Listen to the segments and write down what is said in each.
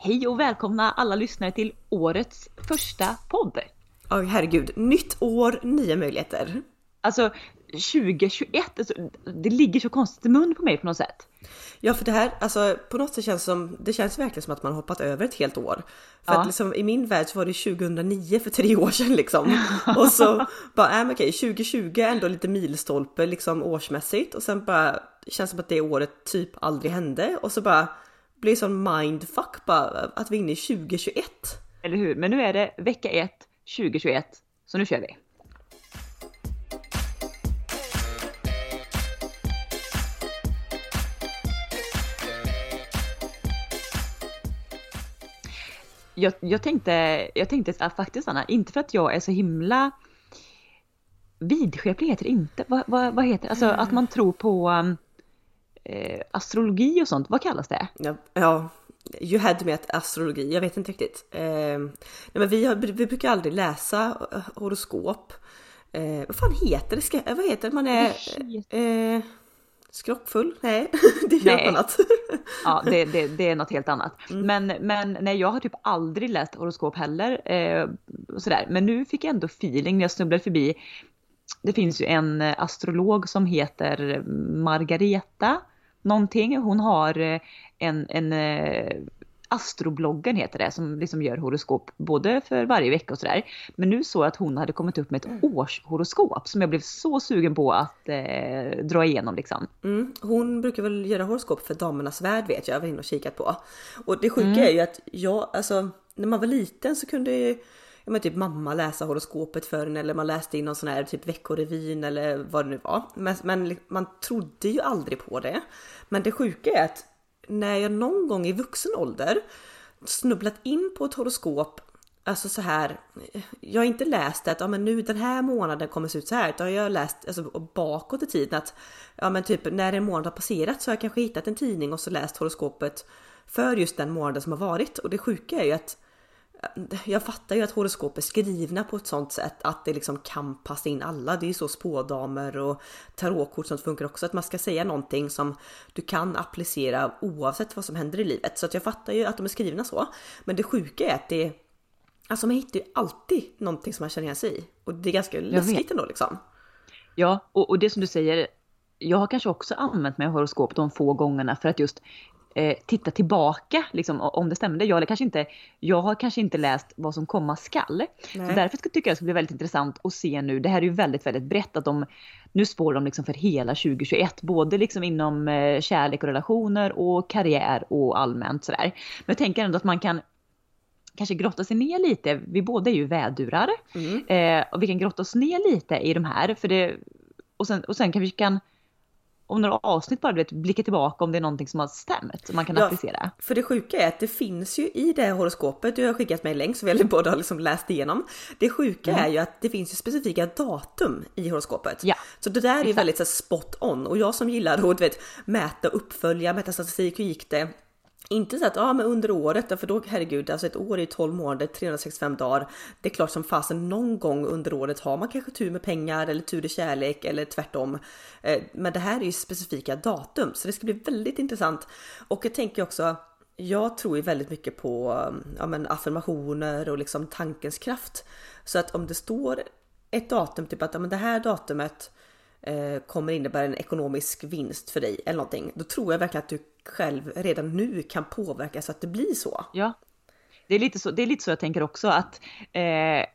Hej och välkomna alla lyssnare till årets första podd. Ja herregud, nytt år, nya möjligheter. Alltså 2021, alltså, det ligger så konstigt i mun på mig på något sätt. Ja för det här, alltså på något sätt känns som, det känns verkligen som att man hoppat över ett helt år. För Ja. att liksom i min värld så var det 2009 för tre år sedan liksom. Och så bara, äh, men okej 2020 är ändå lite milstolpe liksom årsmässigt och sen bara det känns som att det året typ aldrig hände och så bara blir sån mindfuck bara att vi är inne i 2021. Eller hur? Men nu är det vecka 1 2021, så nu kör vi. Jag, jag tänkte, jag tänkte att faktiskt Anna, inte för att jag är så himla vidskeplig heter det inte. Vad, vad, vad heter det? Alltså att man tror på um, eh, astrologi och sånt. Vad kallas det? Ja, ja, you had med astrologi, jag vet inte riktigt. Eh, nej men vi, har, vi brukar aldrig läsa eh, horoskop. Eh, vad fan heter det? Ska, eh, vad heter det? Man är eh, skrockfull? Nej, det är Nej. något annat. Ja, det, det, det är något helt annat. Men, men nej, jag har typ aldrig läst horoskop heller. Eh, sådär. Men nu fick jag ändå feeling när jag snubblade förbi. Det finns ju en eh, astrolog som heter Margareta någonting. Hon har eh, en, en eh, Astrobloggen heter det som liksom gör horoskop både för varje vecka och sådär. Men nu såg jag att hon hade kommit upp med ett årshoroskop som jag blev så sugen på att eh, dra igenom liksom. Mm, hon brukar väl göra horoskop för Damernas Värld vet jag, jag var inne och kikat på. Och det sjuka Mm. är ju att jag, alltså när man var liten så kunde ju Ja men typ mamma läsa horoskopet för en eller man läste in någon sån här typ veckorevyn eller vad det nu var. Men, men man trodde ju aldrig på det. Men det sjuka är att när jag någon gång i vuxen ålder snubblat in på ett horoskop Alltså så här, jag har inte läst att ja, men nu den här månaden kommer se ut så här, utan jag har läst alltså, bakåt i tiden att ja, men typ när en månad har passerat så har jag kanske hittat en tidning och så läst horoskopet för just den månaden som har varit. Och det sjuka är ju att jag fattar ju att horoskop är skrivna på ett sånt sätt att det liksom kan passa in alla. Det är ju så spådamer och tarotkort som funkar också. Att man ska säga någonting som du kan applicera oavsett vad som händer i livet. Så att jag fattar ju att de är skrivna så. Men det sjuka är att det Alltså man hittar ju alltid någonting som man känner igen sig i. Och det är ganska läskigt ändå liksom. Ja, och, och det som du säger, jag har kanske också använt mig av horoskop de få gångerna för att just eh, titta tillbaka, liksom, om det stämde. Jag, eller kanske inte, jag har kanske inte läst vad som komma skall. Så därför tycker jag det ska bli väldigt intressant att se nu, det här är ju väldigt, väldigt brett, att de, nu spår de liksom för hela 2021, både liksom inom eh, kärlek och relationer och karriär och allmänt sådär. Men jag tänker ändå att man kan kanske grotta sig ner lite. Vi båda är ju vädurar. Mm. Eh, och vi kan grotta oss ner lite i de här. För det, och, sen, och sen kan vi kan om några avsnitt bara du vet, blicka tillbaka om det är någonting som har stämt. Som man kan Ja. applicera. För det sjuka är att det finns ju i det horoskopet, du har skickat mig länk som vi båda har liksom läst igenom. Det sjuka är ju att det finns ju specifika datum i horoskopet. Ja, Så det där är ju väldigt så spot on och jag som gillar att vet, mäta, uppfölja, mäta statistik, hur gick det? Inte så att ja men under året, för då herregud, alltså ett år är 12 månader, 365 dagar. Det är klart som fasen någon gång under året har man kanske tur med pengar eller tur i kärlek eller tvärtom. Eh, men det här är ju specifika datum så det ska bli väldigt intressant. Och jag tänker också, jag tror ju väldigt mycket på ja, men affirmationer och liksom tankens kraft. Så att om det står ett datum, typ att ja, men det här datumet eh, kommer innebära en ekonomisk vinst för dig eller någonting. Då tror jag verkligen att du själv redan nu kan påverka så att det blir så. Ja. Det är lite så, det är lite så jag tänker också att eh,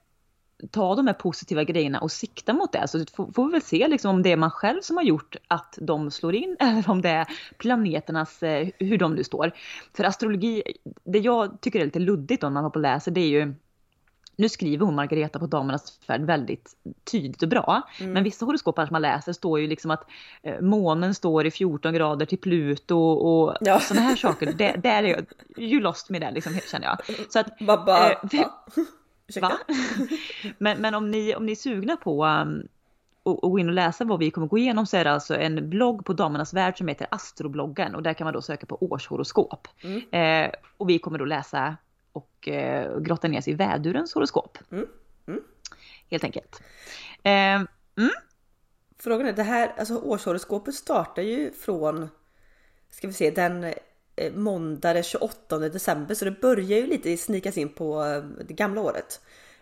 ta de här positiva grejerna och sikta mot det. Alltså, så får, vi väl se liksom om det är man själv som har gjort att de slår in eller om det är planeternas, eh, hur de nu står. För astrologi, det jag tycker är lite luddigt om man har på och läser det är ju nu skriver hon Margareta på Damernas Färd väldigt tydligt och bra. Men vissa horoskop som man läser står ju liksom att eh, månen står i 14 grader till Pluto och Ja. sådana här saker. Det, där är jag, you lost me där liksom känner jag. Så att, bara, Eh, vi- va? Men, men om ni, om ni är sugna på um, och, och gå in och läsa vad vi kommer gå igenom så är det alltså en blogg på Damernas Värld som heter Astrobloggen och där kan man då söka på årshoroskop. Eh, och vi kommer då läsa och eh, grotta ner sig i vädurens horoskop. Mm. Mm. Helt enkelt. Eh, Frågan är, det här, alltså årshoroskopet startar ju från, ska vi se, den eh, måndag den 28 december så det börjar ju lite snikas in på eh, det gamla året.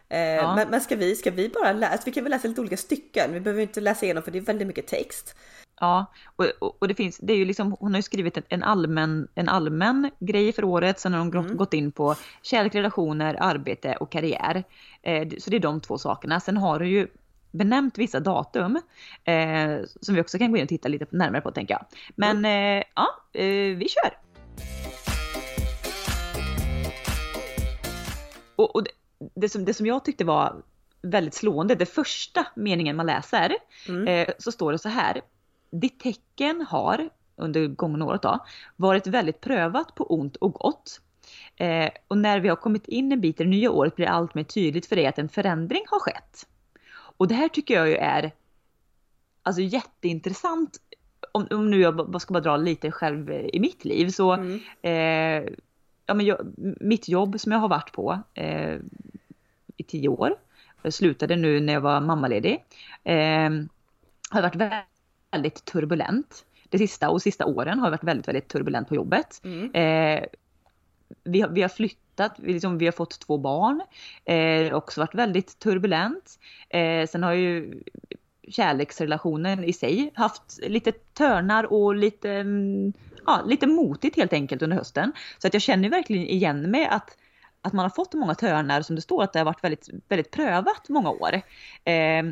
Eh, ja. men, men ska vi, ska vi bara läsa, vi kan väl läsa lite olika stycken, vi behöver inte läsa igenom för det är väldigt mycket text. Ja, och, och, det finns, det är ju liksom, hon har ju skrivit en allmän, en allmän grej för året, sen har hon mm. gått in på kärlek, relationer, arbete och karriär. Eh, så det är de två sakerna. Sen har du ju benämnt vissa datum eh, som vi också kan gå in och titta lite närmare på tänker jag. Men mm. eh, ja, eh, vi kör! Och, och det, det, som, det som jag tyckte var väldigt slående, det första meningen man läser, mm. Eh, så står det så här. Ditt tecken har under gångna året då, varit väldigt prövat på ont och gott. Eh, och när vi har kommit in en bit i det nya året blir det allt mer tydligt för dig att en förändring har skett. Och det här tycker jag ju är alltså jätteintressant. Om, om nu jag ska bara dra lite själv i mitt liv så mm. eh, ja, men jag, mitt jobb som jag har varit på eh, i tio år, jag slutade nu när jag var mammaledig, eh, har varit väldigt turbulent. Det sista och sista åren har varit väldigt, väldigt turbulent på jobbet. Mm. Eh, vi, har, vi har flyttat, vi, liksom, vi har fått två barn. Eh, också varit väldigt turbulent. Eh, sen har ju kärleksrelationen i sig haft lite törnar och lite, mm, ja, lite motigt helt enkelt under hösten. Så att jag känner verkligen igen mig att, att man har fått många törnar som det står att det har varit väldigt, väldigt prövat många år. Eh,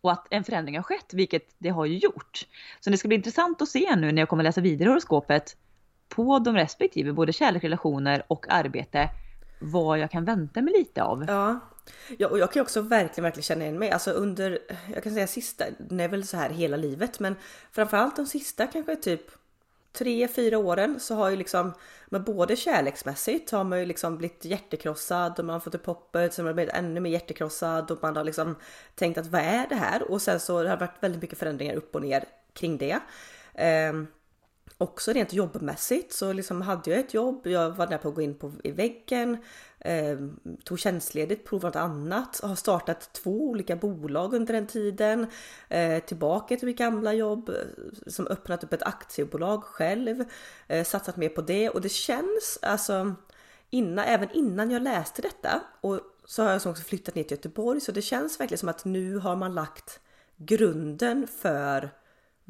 och att en förändring har skett, vilket det har ju gjort. Så det ska bli intressant att se nu när jag kommer läsa vidare horoskopet på de respektive, både kärleksrelationer och arbete, vad jag kan vänta mig lite av. Ja. Ja, och jag kan också verkligen, verkligen känna igen mig. Alltså under, jag kan säga sista, det är väl så här hela livet, men framförallt de sista kanske typ tre, fyra åren så har ju liksom, men både kärleksmässigt har man ju liksom blivit hjärtekrossad och man har fått upp hoppet så man har blivit ännu mer hjärtekrossad och man har liksom tänkt att vad är det här? Och sen så har det varit väldigt mycket förändringar upp och ner kring det. Um, också rent jobbmässigt så liksom hade jag ett jobb, jag var där på att gå in på, i väggen, eh, tog tjänstledigt, provade något annat, har startat två olika bolag under den tiden, eh, tillbaka till mitt gamla jobb, eh, som öppnat upp ett aktiebolag själv, eh, satsat mer på det. Och det känns alltså innan, även innan jag läste detta och så har jag också flyttat ner till Göteborg så det känns verkligen som att nu har man lagt grunden för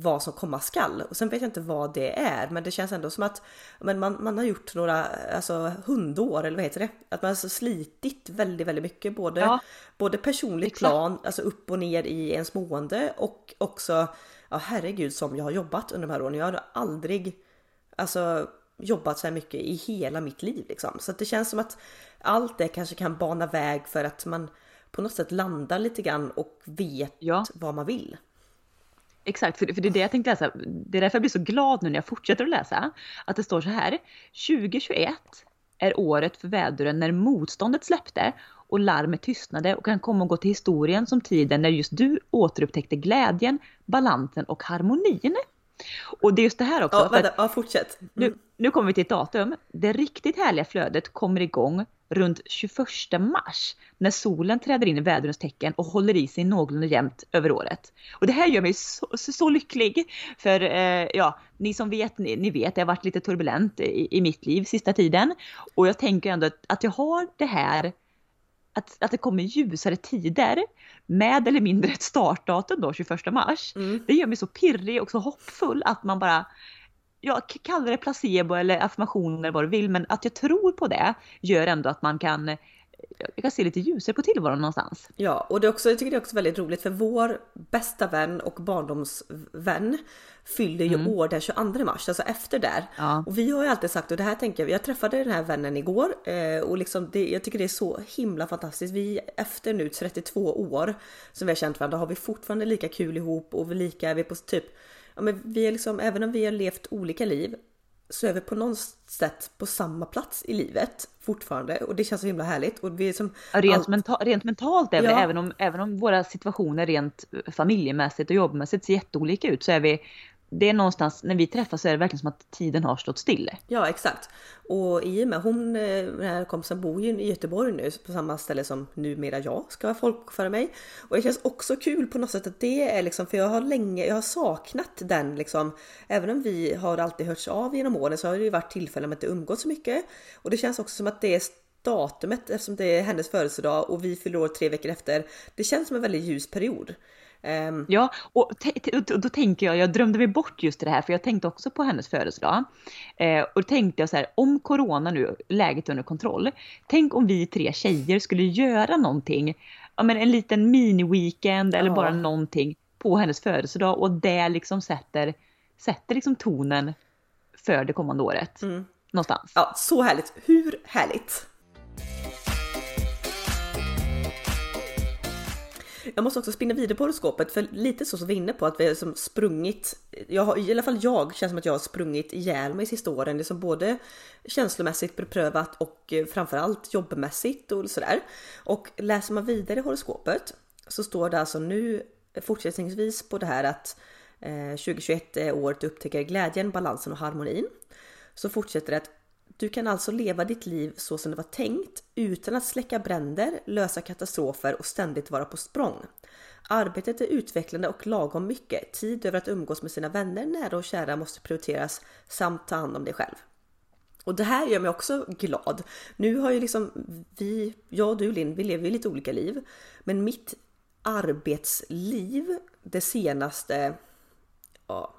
vad som komma skall. Och sen vet jag inte vad det är, men det känns ändå som att men man, man har gjort några alltså, hundår, eller vad heter det? Att man har alltså slitit väldigt, väldigt mycket, både, ja. både personligt Exakt. plan, alltså upp och ner i ens mående och också, ja herregud som jag har jobbat under de här åren. Jag har aldrig alltså, jobbat så här mycket i hela mitt liv liksom. Så det känns som att allt det kanske kan bana väg för att man på något sätt landar lite grann och vet ja. vad man vill. Exakt, för, för det är det jag tänkte läsa. Det är därför jag blir så glad nu när jag fortsätter att läsa. Att det står så här. 2021 är året för väduren när motståndet släppte och larmet tystnade och kan komma att gå till historien som tiden när just du återupptäckte glädjen, balansen och harmonin. Och det är just det här också. Ja, vänta, ja, fortsätt. Mm. Nu, nu kommer vi till ett datum. Det riktigt härliga flödet kommer igång runt 21 mars när solen träder in i vädrens tecken och håller i sig någorlunda jämnt över året. Och det här gör mig så, så, så lycklig. För eh, ja, ni som vet, ni, ni, vet, det har varit lite turbulent i, i mitt liv sista tiden. Och jag tänker ändå att, att jag har det här att, att det kommer ljusare tider med eller mindre ett startdatum då 21 mars. Mm. Det gör mig så pirrig och så hoppfull att man bara ja, kalla det placebo eller affirmationer vad du vill, men att jag tror på det gör ändå att man kan jag kan se lite ljusare på tillvaron någonstans. Ja, och det är också, jag tycker det är också väldigt roligt för vår bästa vän och barndomsvän fyllde ju mm. år den 22 mars, alltså efter där. Ja. Och vi har ju alltid sagt, och det här tänker jag, jag träffade den här vännen igår eh, och liksom det, jag tycker det är så himla fantastiskt. Vi efter nu 32 år som vi har känt varandra har vi fortfarande lika kul ihop och vi lika, vi är på typ ja, men vi är liksom, även om vi har levt olika liv så är vi på något sätt på samma plats i livet fortfarande och det känns så himla härligt. Och vi är som rent, allt... menta rent mentalt är vi, även, om, även om våra situationer rent familjemässigt och jobbmässigt ser jätteolika ut så är vi det är någonstans, när vi träffas så är det verkligen som att tiden har stått still. Ja exakt. Och i och med hon, eh, den här kompisen bor ju i Göteborg nu på samma ställe som numera jag ska folkföra mig. Och det känns också kul på något sätt att det är liksom, för jag har länge, jag har saknat den liksom. Även om vi har alltid hörts av genom åren så har det ju varit tillfällen med att det umgås så mycket. Och det känns också som att det är datumet eftersom det är hennes födelsedag och vi fyller år tre veckor efter. Det känns som en väldigt ljus period. Um... Ja, och då tänker jag, jag drömde mig bort just det här, för jag tänkte också på hennes födelsedag. Eh, och då tänkte jag så här, om corona nu, läget under kontroll, tänk om vi tre tjejer skulle göra någonting, ja men en liten mini-weekend eller bara någonting på hennes födelsedag och det liksom sätter, sätter liksom tonen för det kommande året. Mm. Någonstans. Ja, så härligt. Hur härligt? Jag måste också spinna vidare på horoskopet för lite så som vi är inne på att vi har som sprungit. Jag har, I alla fall jag känns som att jag har sprungit ihjäl mig sista åren. Det är som både känslomässigt beprövat och eh, framförallt jobbmässigt och sådär. Och läser man vidare i horoskopet så står det alltså nu fortsättningsvis på det här att eh, 2021 är året du upptäcker glädjen, balansen och harmonin. Så fortsätter det att du kan alltså leva ditt liv så som det var tänkt utan att släcka bränder, lösa katastrofer och ständigt vara på språng. Arbetet är utvecklande och lagom mycket. Tid över att umgås med sina vänner, nära och kära måste prioriteras samt ta hand om dig själv. Och det här gör mig också glad. Nu har ju liksom vi, jag och du Linn, vi lever ju lite olika liv. Men mitt arbetsliv det senaste, ja,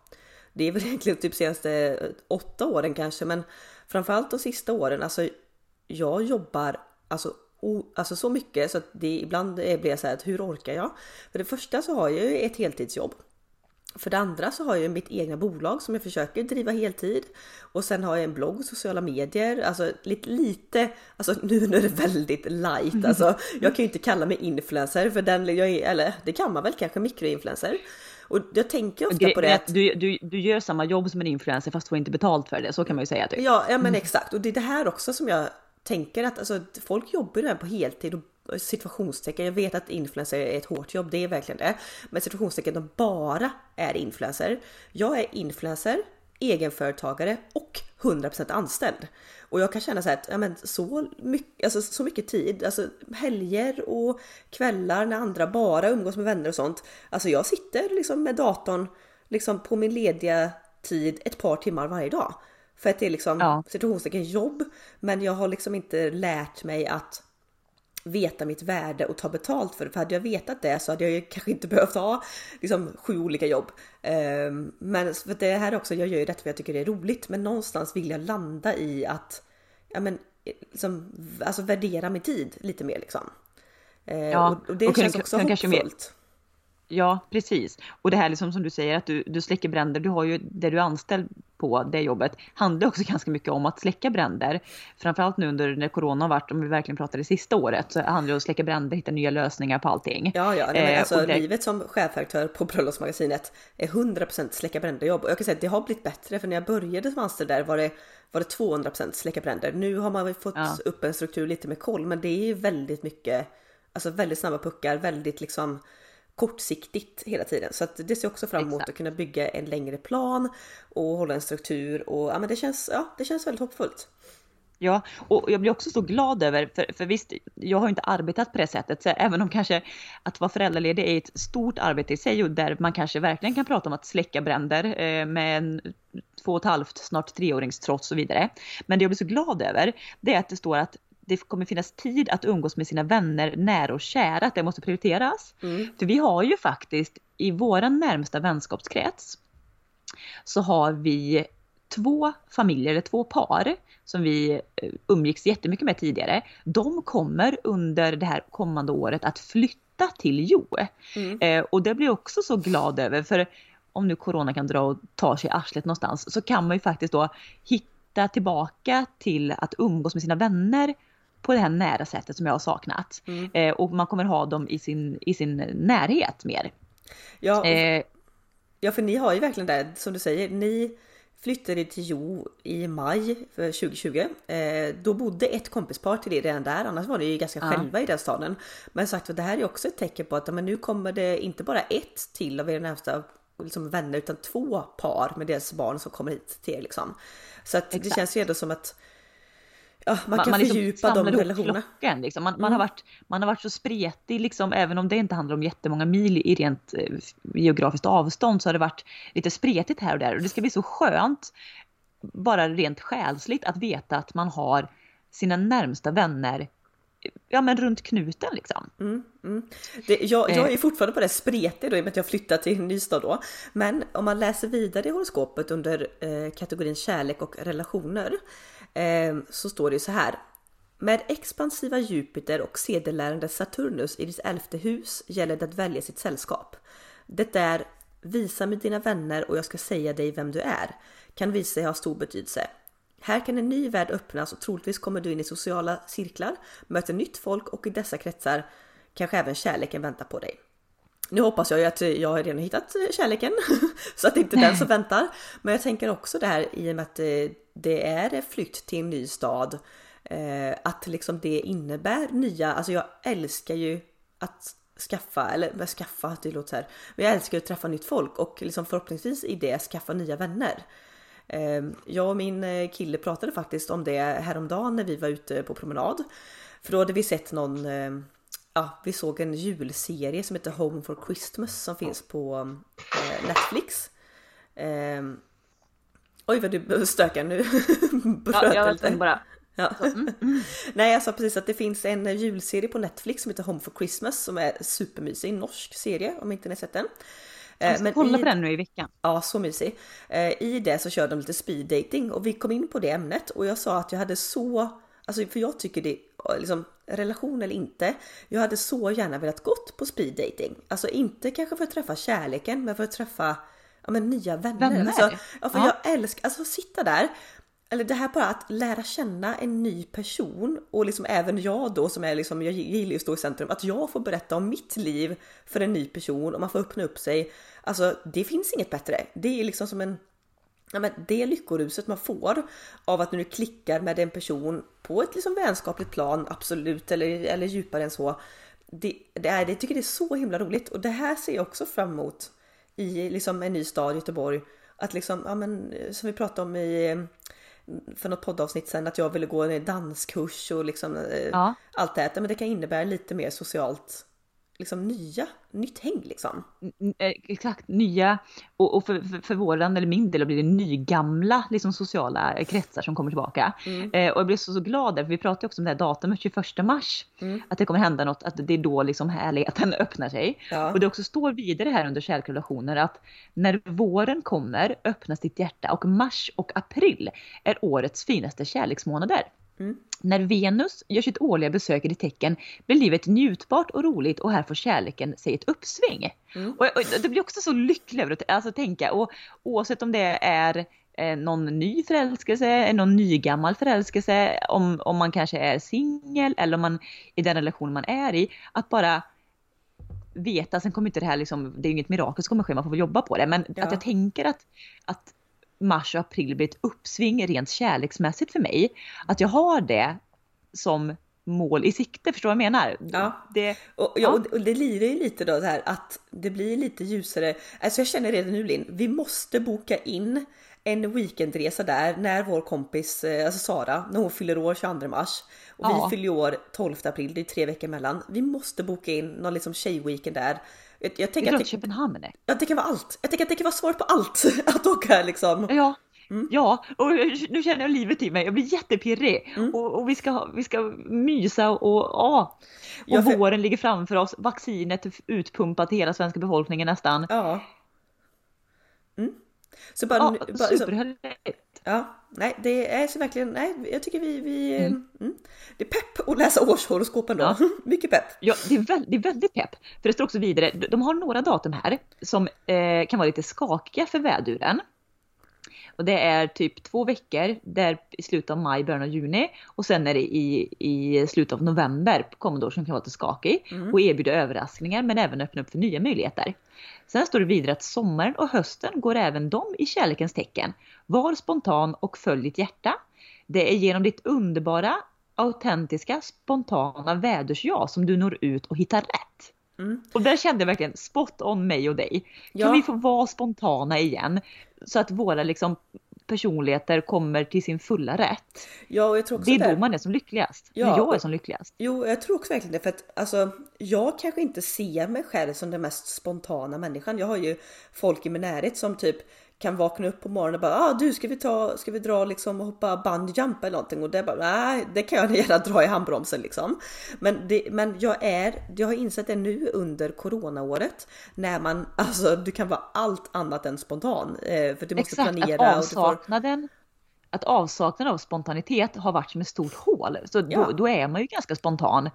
det är väl egentligen typ senaste åtta åren kanske, men framförallt de sista åren, alltså jag jobbar alltså, o, alltså så mycket så att det ibland blir jag så här att hur orkar jag? För det första så har jag ju ett heltidsjobb. För det andra så har jag mitt egna bolag som jag försöker driva heltid och sen har jag en blogg, sociala medier, alltså lite, lite alltså nu, nu är det väldigt light, alltså jag kan ju inte kalla mig influencer för den, jag är, eller det kan man väl kanske mikroinfluencer. Och jag tänker ofta Gre på det. Att... Du, du, du gör samma jobb som en influencer fast får inte betalt för det, så kan man ju säga. Typ. Ja, ja men mm. exakt. Och det är det här också som jag tänker att alltså, folk jobbar ju på heltid och situationstecken. Jag vet att influencer är ett hårt jobb, det är verkligen det. Men situationstecken, de bara är influencer. Jag är influencer, egenföretagare och 100% anställd. Och jag kan känna så här att ja, men så, mycket, alltså, så mycket tid, alltså helger och kvällar när andra bara umgås med vänner och sånt. Alltså jag sitter liksom med datorn liksom på min lediga tid ett par timmar varje dag. För att det är liksom ja. situationstecken jobb. Men jag har liksom inte lärt mig att veta mitt värde och ta betalt för det. För hade jag vetat det så hade jag ju kanske inte behövt ha liksom, sju olika jobb. Um, men för det här också, jag gör ju detta för jag tycker det är roligt. Men någonstans vill jag landa i att ja, men, liksom, alltså värdera min tid lite mer liksom. Uh, ja, och, och det och känns också hoppfullt. Ja, precis. Och det här liksom som du säger att du, du släcker bränder, du har ju det du är anställd på, det jobbet, handlar också ganska mycket om att släcka bränder. Framförallt nu under när corona har varit, om vi verkligen pratar det sista året, så handlar det om att släcka bränder, hitta nya lösningar på allting. Ja, ja, nej, men eh, alltså det... livet som chefredaktör på Bröllopsmagasinet är 100% släcka bränder jobb. Och jag kan säga att det har blivit bättre, för när jag började som anställd där var det, var det 200% släcka bränder. Nu har man fått ja. upp en struktur lite med koll, men det är ju väldigt mycket, alltså väldigt snabba puckar, väldigt liksom kortsiktigt hela tiden. Så att det ser också fram emot Exakt. att kunna bygga en längre plan och hålla en struktur och ja, men det känns, ja, det känns väldigt hoppfullt. Ja, och jag blir också så glad över, för, för visst, jag har inte arbetat på det sättet, så även om kanske att vara föräldraledig är ett stort arbete i sig och där man kanske verkligen kan prata om att släcka bränder eh, med en två och ett halvt, snart treåringstrots och vidare. Men det jag blir så glad över, det är att det står att det kommer finnas tid att umgås med sina vänner, nära och kära, att det måste prioriteras. Mm. För vi har ju faktiskt i våran närmsta vänskapskrets så har vi två familjer, eller två par som vi eh, umgicks jättemycket med tidigare. De kommer under det här kommande året att flytta till Jo. Mm. Eh, och det blir jag också så glad över för om nu corona kan dra och ta sig i arslet någonstans så kan man ju faktiskt då hitta tillbaka till att umgås med sina vänner på det här nära sättet som jag har saknat. Mm. Eh, och man kommer ha dem i sin, i sin närhet mer. Ja, eh, ja, för ni har ju verkligen det som du säger. Ni flyttade till Jo i maj 2020. Eh, då bodde ett kompispar till er redan där, annars var ni ju ganska ja. själva i den staden. Men sagt det här är också ett tecken på att men nu kommer det inte bara ett till av era närmsta liksom vänner utan två par med deras barn som kommer hit till er liksom. Så att det känns ju ändå som att ja, man, Man, kan man liksom fördjupa de relationerna. flocken. Liksom. Man, man, Mm. har varit, man har varit så spretig, liksom, även om det inte handlar om jättemånga mil i rent eh, geografiskt avstånd så har det varit lite spretigt här och där. Och det ska bli så skönt, bara rent själsligt, att veta att man har sina närmsta vänner ja, men runt knuten. Liksom. Mm, mm. Det, jag, jag Eh. är fortfarande på det spretig då i och med att jag flyttat till Nystad då. Men om man läser vidare i horoskopet under eh, kategorin kärlek och relationer eh, Ehm, så står det så här. Med expansiva Jupiter och sedelärande Saturnus i ditt elfte hus gäller det att välja sitt sällskap. Det är visa mig dina vänner och jag ska säga dig vem du är. Kan visa sig ha stor betydelse. Här kan en ny värld öppnas och troligtvis kommer du in i sociala cirklar, möter nytt folk och i dessa kretsar kanske även kärleken väntar på dig. Nu hoppas jag ju att jag har redan hittat eh, kärleken så att det inte är den som väntar. Men jag tänker också det här i och med att eh, det är flytt till en ny stad. eh, Att liksom det innebär nya, alltså jag älskar ju att skaffa, eller skaffa, det låter så här. Men jag älskar att träffa nytt folk och liksom förhoppningsvis i det skaffa nya vänner. Eh, Jag och min kille pratade faktiskt om det häromdagen när vi var ute på promenad. För då hade vi sett någon, eh, ja vi såg en julserie som heter Home for Christmas som finns på eh, Netflix. Eh, Oj vad du stökar nu. Ja, jag tvungen bara... Ja. Nej jag sa precis att det finns en julserie på Netflix som heter Home for Christmas som är supermysig, en norsk serie om inte ni har sett den. Eh, Jag ska kolla i- på den nu i veckan. Ja, så mysig. Eh, I det så kör de lite speed dating och vi kom in på det ämnet och jag sa att jag hade så, alltså för jag tycker det, liksom relation eller inte, jag hade så gärna velat gått på speed dating. Alltså inte kanske för att träffa kärleken men för att träffa ja, men nya vänner. Vänner? Alltså, ja, för Ja. jag älskar, alltså sitta där eller det här bara att lära känna en ny person och liksom även jag då som är liksom, jag gillar ju att stå i centrum, att jag får berätta om mitt liv för en ny person och man får öppna upp sig. Alltså det finns inget bättre. Det är liksom som en Ja, men det lyckoruset man får av att när du klickar med en person på ett liksom vänskapligt plan, absolut, eller, eller djupare än så. Det, det är, det tycker det är så himla roligt och det här ser jag också fram emot i liksom en ny stad, Göteborg. Att liksom, ja men som vi pratade om i för något poddavsnitt sen att jag ville gå en danskurs och liksom eh, Ja. allt det här. Men det kan innebära lite mer socialt, liksom nya, nytt häng liksom. Eh, Exakt, nya och, och för, för, för våran eller min del blir det nygamla liksom, sociala eh, kretsar som kommer tillbaka. Eh, och jag blev så, så glad där, för vi pratade också om det här datumet 21 mars. Att det kommer hända något, att det är då liksom härligheten öppnar sig. Ja. Och det också står vidare här under kärleksrelationer att när våren kommer öppnas ditt hjärta och mars och april är årets finaste kärleksmånader. När Venus gör sitt årliga besök i ditt tecken blir livet njutbart och roligt och här får kärleken sig ett uppsving. Och, och det blir också så lycklig över att alltså, tänka, och oavsett om det är eh, någon ny förälskelse, någon nygammal förälskelse, om, om man kanske är singel eller om man i den relation man är i, att bara veta, sen kommer inte det här liksom, det är inget mirakel som kommer ske, man får väl jobba på det, men Ja. att jag tänker att, att mars och april blir ett uppsving rent kärleksmässigt för mig. Att jag har det som mål i sikte, förstår du vad jag menar? Ja. Det, Och, ja, och, och det lirar ju lite då så här att det blir lite ljusare. Alltså jag känner redan nu Linn, vi måste boka in en weekendresa där när vår kompis, eh, alltså Sara, när hon fyller år 22 mars och Ja. vi fyller år 12 april, det är tre veckor emellan. Vi måste boka in någon liksom tjejweekend där. Jag, jag det är tänker klart det, Köpenhamn är. ja, det kan vara allt. Jag tänker att det kan vara svaret på allt att åka liksom. Ja, Mm. ja, och nu känner jag livet i mig. Jag blir jättepirrig. Mm. Och, och vi, ska, vi ska mysa och, ja. Och Ja, för- våren ligger framför oss. Vaccinet utpumpat till hela svenska befolkningen nästan. Ja. Mm. Så bara, Ja, bara liksom- superhärligt. Ja, nej det är så verkligen, nej jag tycker vi, vi Mm. mm. det är pepp att läsa årshoroskopen då. Ja. Mycket pepp. Ja, det är, väl, det är väldigt pepp. För det står också vidare, de- har några datum här som eh, kan vara lite skakiga för väduren. Och det är typ två veckor, där i slutet av maj, början av juni. Och sen är det i, i slutet av november, kommande som kan vara lite skakig. Och erbjuder överraskningar men även öppna upp för nya möjligheter. Sen står det vidare att sommaren och hösten går även de i kärlekens tecken. Var spontan och följ ditt hjärta. Det är genom ditt underbara, autentiska, spontana vädurs-jag som du når ut och hittar rätt. Mm. Och där kände jag verkligen spot on mig och dig. Kan Ja. vi få vara spontana igen? Så att våra liksom personligheter kommer till sin fulla rätt. Ja, och jag tror också Det är där- då man är som lyckligast. Ja, När jag är som lyckligast. Jo, jag tror också verkligen det. För att alltså, jag kanske inte ser mig själv som den mest spontana människan. Jag har ju folk i min närhet som typ kan vakna upp på morgonen och bara ah, du ska vi ta, ska vi dra liksom och hoppa bungyjump eller någonting och det bara nej, det kan jag gärna dra i handbromsen liksom. Men, det, men jag är, jag har insett det nu under coronaåret när man alltså du kan vara allt annat än spontan eh, för du måste Exakt, planera att och du får avsaknaden, att avsaknaden av spontanitet har varit som ett stort hål. Så Ja. då, då är man ju ganska spontan.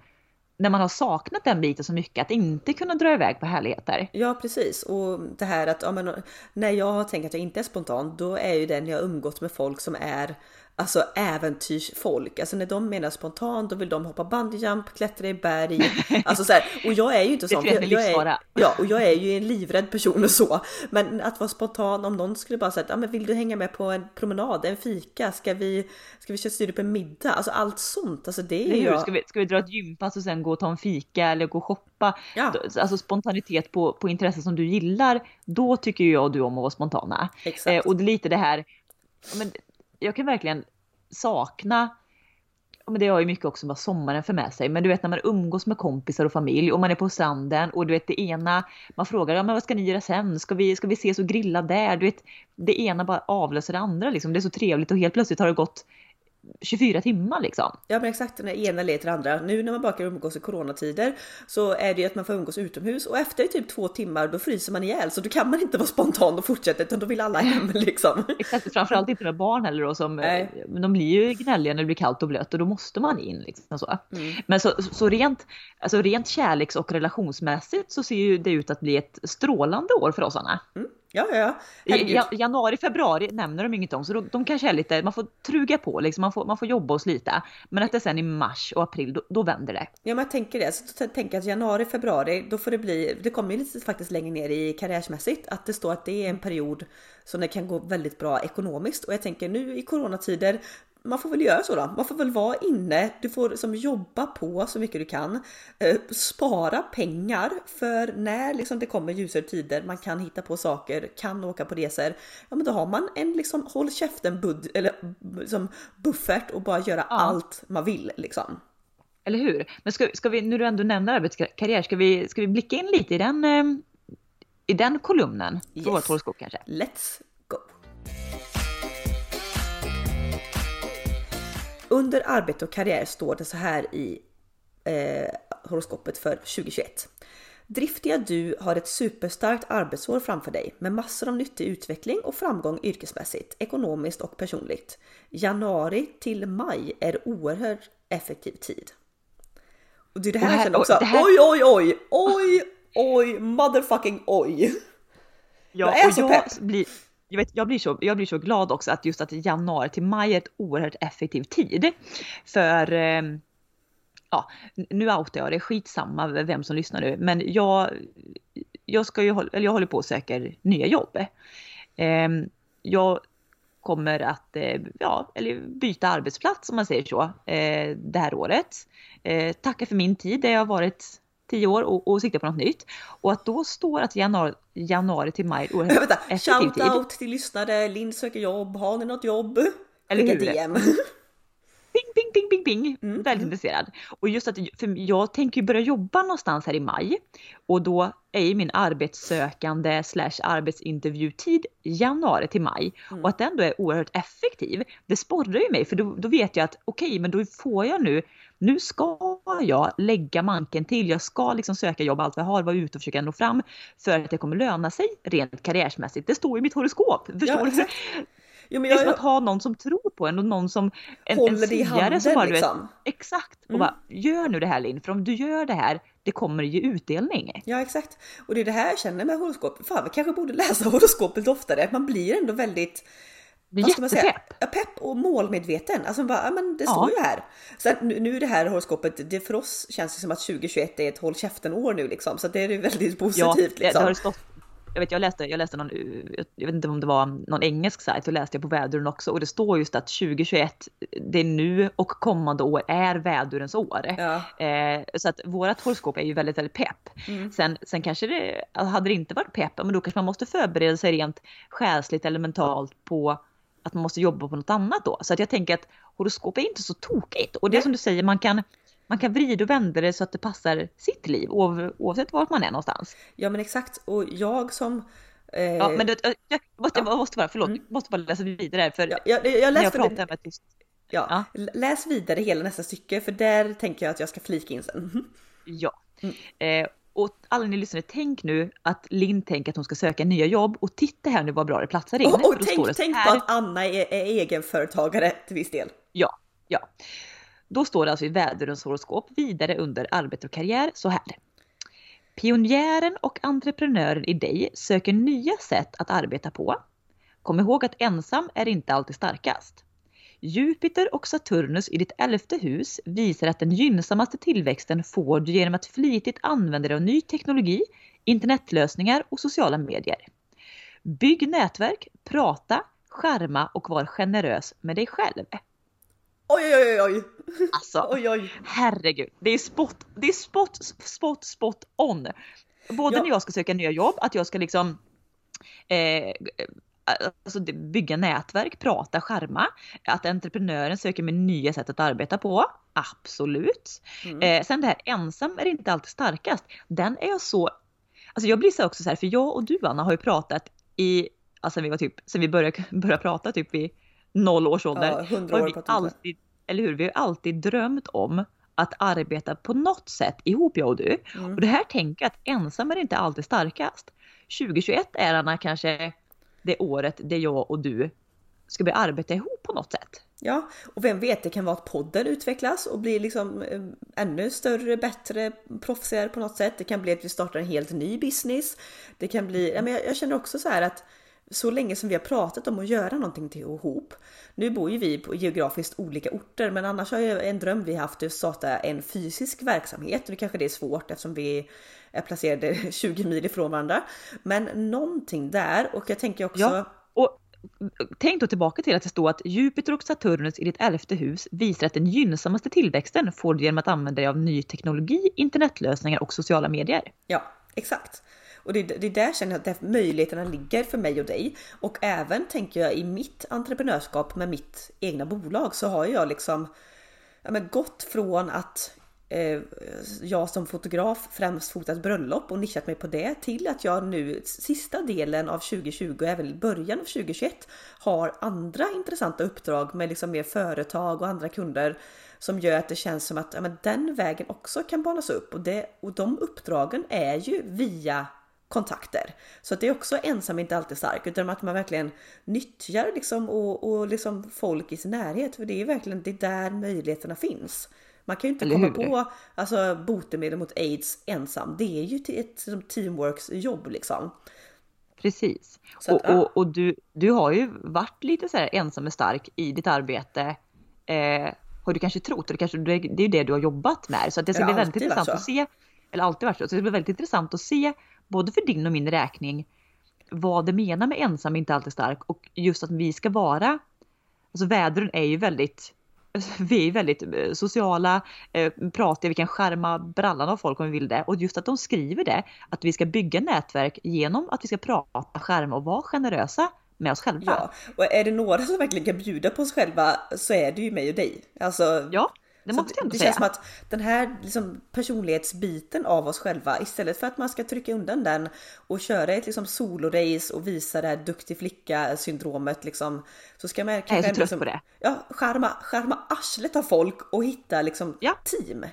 När man har saknat den biten så mycket, att inte kunna dra iväg på härligheter. Ja precis och det här att ja, men, när jag har tänkt att jag inte är spontan då är ju det när jag umgått med folk som är alltså äventyrsfolk. Alltså när de menar spontan då vill de hoppa bungyjump, klättra i berg. Alltså så här, och jag är ju inte sån. jag, jag är, ja och jag är ju en livrädd person och så. Men att vara spontan om någon skulle bara säga ja men vill du hänga med på en promenad, en fika, ska vi, ska vi köra styr upp en middag? Alltså allt sånt. Alltså det är jag. Ska, vi, ska vi dra ett gympass och sen gå och ta en fika eller gå och shoppa? Ja. Alltså spontanitet på, på intressen som du gillar, då tycker jag och du om att vara spontana. Exakt. Eh, och det är lite det här, men jag kan verkligen sakna men det har ju mycket också vad sommaren för med sig. Men du vet när man umgås med kompisar och familj och man är på stranden och du vet det ena, man frågar ja, men vad ska ni göra sen? Ska vi, ska vi ses och grilla där? Du vet, det ena bara avlöser det andra liksom. Det är så trevligt och helt plötsligt har det gått 24 timmar liksom. Ja men exakt, den ena leder till andra. Nu när man bara kan umgås i coronatider så är det ju att man får umgås utomhus och efter typ två timmar då fryser man ihjäl så då kan man inte vara spontan och fortsätta utan då vill alla hem liksom. Exakt, framförallt inte med barn heller då som, Nej. eh, de blir ju gnälliga när det blir kallt och blött och då måste man in liksom så. Mm. Men så, så rent, alltså rent kärleks och relationsmässigt så ser ju det ut att bli ett strålande år för oss Anna. Ja ja ja. Ja- januari, februari nämner de inget om så de, de kanske är lite, man får truga på liksom, man får, man får jobba och slita. Men att det sen i mars och april, då, då vänder det. Ja men jag tänker det. Så jag tänker att januari, februari, då får det bli, det kommer ju lite faktiskt längre ner i karriärsmässigt att det står att det är en period som det kan gå väldigt bra ekonomiskt och jag tänker nu i coronatider man får väl göra så då. Man får väl vara inne. Du får som jobba på så mycket du kan. Eh, spara pengar för när liksom det kommer ljusare tider. Man kan hitta på saker, kan åka på resor. Ja, men då har man en liksom håll käften bud eller som buffert och bara göra allt man vill liksom. Eller hur? Men ska, ska vi, nu du ändå nämner arbetskarriär, ska vi, ska vi blicka in lite i den, eh, i den kolumnen Yes. vårt kanske? Let's go! Under arbete och karriär står det så här i eh, horoskopet för 2021. Driftiga du har ett superstarkt arbetsår framför dig med massor av nyttig utveckling och framgång yrkesmässigt, ekonomiskt och personligt. Januari till maj är oerhört effektiv tid. Och det är det här, Och här- jag känner också. det här- Oj, oj, oj, oj, oj, motherfucking oj. Ja, Jag är så jag pepp. Blir, jag, vet, jag, blir så, jag blir så glad också att just att januari till maj är ett oerhört effektiv tid. För, eh, ja, nu outar jag det, skitsamma vem som lyssnar nu, men jag, jag, ska ju, eller jag håller på och söker nya jobb. Eh, jag kommer att eh, ja, eller byta arbetsplats om man säger så eh, det här året. Eh, tacka för min tid där jag har varit tio år och, och siktar på något nytt. Och att då står att januari, januari till maj är oerhört Vänta, effektiv shout tid. out till lyssnare. Linn söker jobb. Har ni något jobb? Eller hur? DM. Ping, ping, ping, ping, ping. Mm, Väldigt intresserad. Och just att för jag tänker ju börja jobba någonstans här i maj. Och då är ju min arbetssökande slash arbetsintervjutid januari till maj. Mm. Och att den då är oerhört effektiv. Det sporrar ju mig för då, då vet jag att okej, men då får jag nu, nu ska jag lägga manken till. Jag ska liksom söka jobb, allt vad jag har, vara ute och försöka nå fram. För att det kommer löna sig rent karriärsmässigt. Det står i mitt horoskop. Förstår Ja. Jo, Det är jag, som att ha någon som tror på en och någon som en, Håller en i handen, som bara, du vet, liksom. Exakt! Och Mm. bara gör nu det här Linn, för om du gör det här, det kommer ge utdelning. ja exakt. Och det är det här jag känner med horoskop. Fan vi kanske borde läsa horoskopet oftare. Man blir ändå väldigt Säga? jättepepp. Ja, pepp och målmedveten. Alltså bara, ja, men det Ja. står ju här. Sen nu, nu är det här horoskopet, det för oss känns det som att 2021 är ett håll käften år nu liksom. Så det är ju väldigt Ja, positivt det, liksom. det har stått. jag, vet, jag, läste, jag läste någon, jag vet inte om det var någon engelsk sajt, så läste jag på väduren också och det står just att 2021, det är nu och kommande år är vädurens år. Ja. Eh, så att vårat horoskop är ju väldigt, väldigt pepp. Mm. Sen, sen kanske det, hade det inte varit pepp, men då kanske man måste förbereda sig rent själsligt eller mentalt på att man måste jobba på något annat då. Så att jag tänker att horoskop är inte så tokigt. Och det är som du säger, man kan, man kan vrida och vända det så att det passar sitt liv oavsett vart man är någonstans. Ja men exakt och jag som eh... Ja men det, jag, måste, jag måste bara, förlåt, mm. jag måste bara läsa vidare här för ja, jag, jag, jag läste jag pratar med tyst. Ja, ja, läs vidare hela nästa stycke för där tänker jag att jag ska flika in sen. Ja. Mm. Eh, och alla ni lyssnare, tänk nu att Linn tänker att hon ska söka nya jobb och titta här nu vad bra det platsar in. Och, och tänk, tänk på att Anna är, är egenföretagare till viss del. Ja, ja. Då står det alltså i väderens horoskop vidare under arbete och karriär så här. Pionjären och entreprenören i dig söker nya sätt att arbeta på. Kom ihåg att ensam är inte alltid starkast. Jupiter och Saturnus i ditt elfte hus visar att den gynnsammaste tillväxten får du genom att flitigt använda dig av ny teknologi, internetlösningar och sociala medier. Bygg nätverk, prata, skärma och var generös med dig själv. Oj, oj, oj, oj. Alltså, oj, oj. herregud. Det är spot, det är spot, spot, spot on. Både ja. när jag ska söka nya jobb, att jag ska liksom eh, alltså bygga nätverk, prata, skärma. Att entreprenören söker med nya sätt att arbeta på. Absolut. Mm. Eh, sen det här ensam är inte alltid starkast. Den är jag så, alltså jag blir så också så här, för jag och du Anna har ju pratat i, alltså vi var typ, sen vi började, började prata typ i noll års ålder. Ja, 100 år vi alltid, eller hur, vi har alltid drömt om att arbeta på något sätt ihop jag och du. Mm. Och det här tänker jag att ensam är inte alltid starkast. 2021 är Anna kanske det året där jag och du ska börja arbeta ihop på något sätt. Ja, och vem vet, det kan vara att podden utvecklas och blir liksom eh, ännu större, bättre, proffsigare på något sätt. Det kan bli att vi startar en helt ny business. Det kan bli, jag, jag känner också så här att så länge som vi har pratat om att göra någonting till ihop. Nu bor ju vi på geografiskt olika orter, men annars har jag en dröm vi haft att starta en fysisk verksamhet. Nu kanske det är svårt eftersom vi är placerade 20 mil ifrån varandra. Men någonting där och jag tänker också... Ja, och tänk då tillbaka till att det står att Jupiter och Saturnus i ditt elfte hus visar att den gynnsammaste tillväxten får du genom att använda dig av ny teknologi, internetlösningar och sociala medier. Ja, exakt. Och det, det är där känner jag att möjligheterna ligger för mig och dig. Och även tänker jag i mitt entreprenörskap med mitt egna bolag så har jag liksom ja, men gått från att eh, jag som fotograf främst fotat bröllop och nischat mig på det till att jag nu sista delen av 2020 och även början av 2021 har andra intressanta uppdrag med liksom mer företag och andra kunder som gör att det känns som att ja, men den vägen också kan banas upp och, det, och de uppdragen är ju via kontakter. Så att det är också ensam inte alltid stark utan att man verkligen nyttjar liksom och, och liksom folk i sin närhet. För det är verkligen det där möjligheterna finns. Man kan ju inte komma på alltså, botemedel mot aids ensam. Det är ju ett teamworks jobb liksom. Precis. Att, och, och, och, du, du har ju varit lite så här ensam och stark i ditt arbete. Eh, har du kanske trott, det, kanske, det är ju det du har jobbat med. Så att det ska bli väldigt intressant att se, eller alltid varit så, så det ska bli väldigt intressant att se både för din och min räkning, vad det menar med ensam inte alltid stark och just att vi ska vara, alltså vädren är ju väldigt vi är väldigt eh, sociala, eh, pratiga, vi kan skärma brallan av folk om vi vill det. Och just att de skriver det, att vi ska bygga nätverk genom att vi ska prata, skärma och vara generösa med oss själva. Ja, och är det några som verkligen kan bjuda på oss själva så är det ju mig och dig. Alltså, ja. Det måste jag ändå det säga. känns som att den här liksom personlighetsbiten av oss själva istället för att man ska trycka undan den och köra ett liksom solorace och visa det här duktig flicka syndromet liksom. Så ska man kanske jag är så trött liksom, på det. Ja, skärma, skärma arslet av folk och hitta liksom ja. team.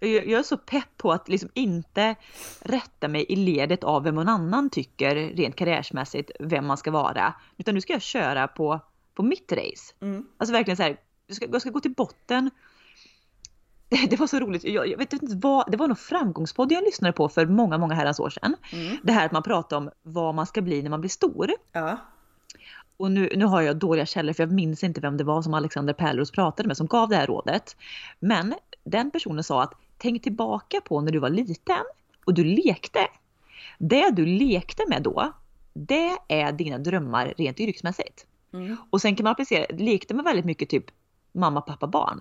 Jag är så pepp på att liksom inte rätta mig i ledet av vem någon annan tycker rent karriärsmässigt vem man ska vara. Utan nu ska jag köra på, på mitt race. Mm. Alltså verkligen så här, jag ska, jag ska gå till botten. Det, det var så roligt. Jag, jag, vet inte vad, det var nog framgångspodd jag lyssnade på för många, många herrans år sedan. Mm. Det här att man pratar om vad man ska bli när man blir stor. Ja. Och nu, nu har jag dåliga källor för jag minns inte vem det var som Alexander Pärleros pratade med som gav det här rådet. Men den personen sa att tänk tillbaka på när du var liten och du lekte. Det du lekte med då, det är dina drömmar rent yrkesmässigt. Mm. Och sen kan man applicera, lekte man väldigt mycket typ mamma, pappa, barn.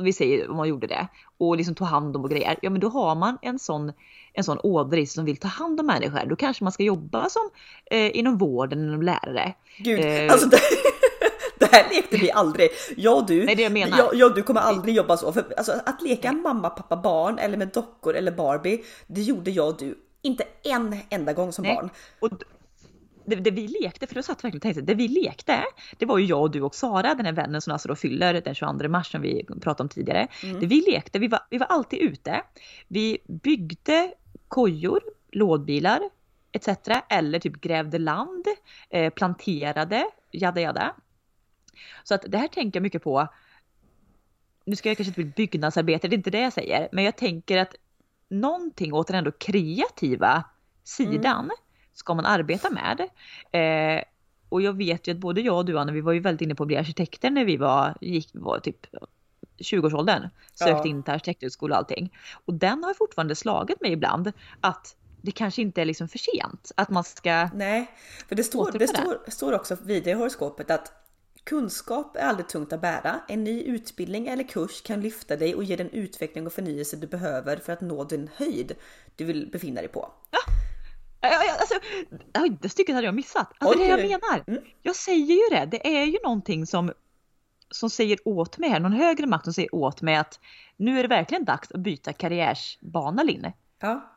Vi säger om man gjorde det och liksom tog hand om och grejer. Ja men då har man en sån, en sån ådra som vill ta hand om människor. Då kanske man ska jobba som eh, inom vården, inom lärare. Gud, Eh. alltså det, det här lekte vi aldrig. Jag och du, Nej, det jag menar. Jag, jag du kommer aldrig jobba så. För, alltså, att leka mamma, pappa, barn eller med dockor eller Barbie, det gjorde jag och du inte en enda gång som Nej. barn. Och det, det vi lekte, för då satt verkligen och tänkte, det vi lekte, det var ju jag och du och Sara, den här vännen som alltså då fyller den 22 mars som vi pratade om tidigare. Det vi lekte, vi var, vi var alltid ute. Vi byggde kojor, lådbilar etc. Eller typ grävde land, eh, planterade, jada jada. Så att det här tänker jag mycket på. Nu ska jag kanske inte bli byggnadsarbetare, det är inte det jag säger, men jag tänker att någonting åt den ändå kreativa sidan ska man arbeta med. Eh, och jag vet ju att både jag och du Anna, vi var ju väldigt inne på att bli arkitekter när vi var, gick, var typ 20-årsåldern. Sökte Ja. in till arkitekthögskola och allting. Och den har fortfarande slagit mig ibland att det kanske inte är liksom för sent. Att man ska... Nej, för det står, det står, står också vidare i horoskopet att kunskap är aldrig tungt att bära. En ny utbildning eller kurs kan lyfta dig och ge den utveckling och förnyelse du behöver för att nå den höjd du vill befinna dig på. Ja, Alltså, det stycket hade jag missat. Alltså det är det jag menar. Mm. Jag säger ju det. Det är ju någonting som, som säger åt mig här, någon högre makt som säger åt mig att nu är det verkligen dags att byta karriärsbana Linn. Ja,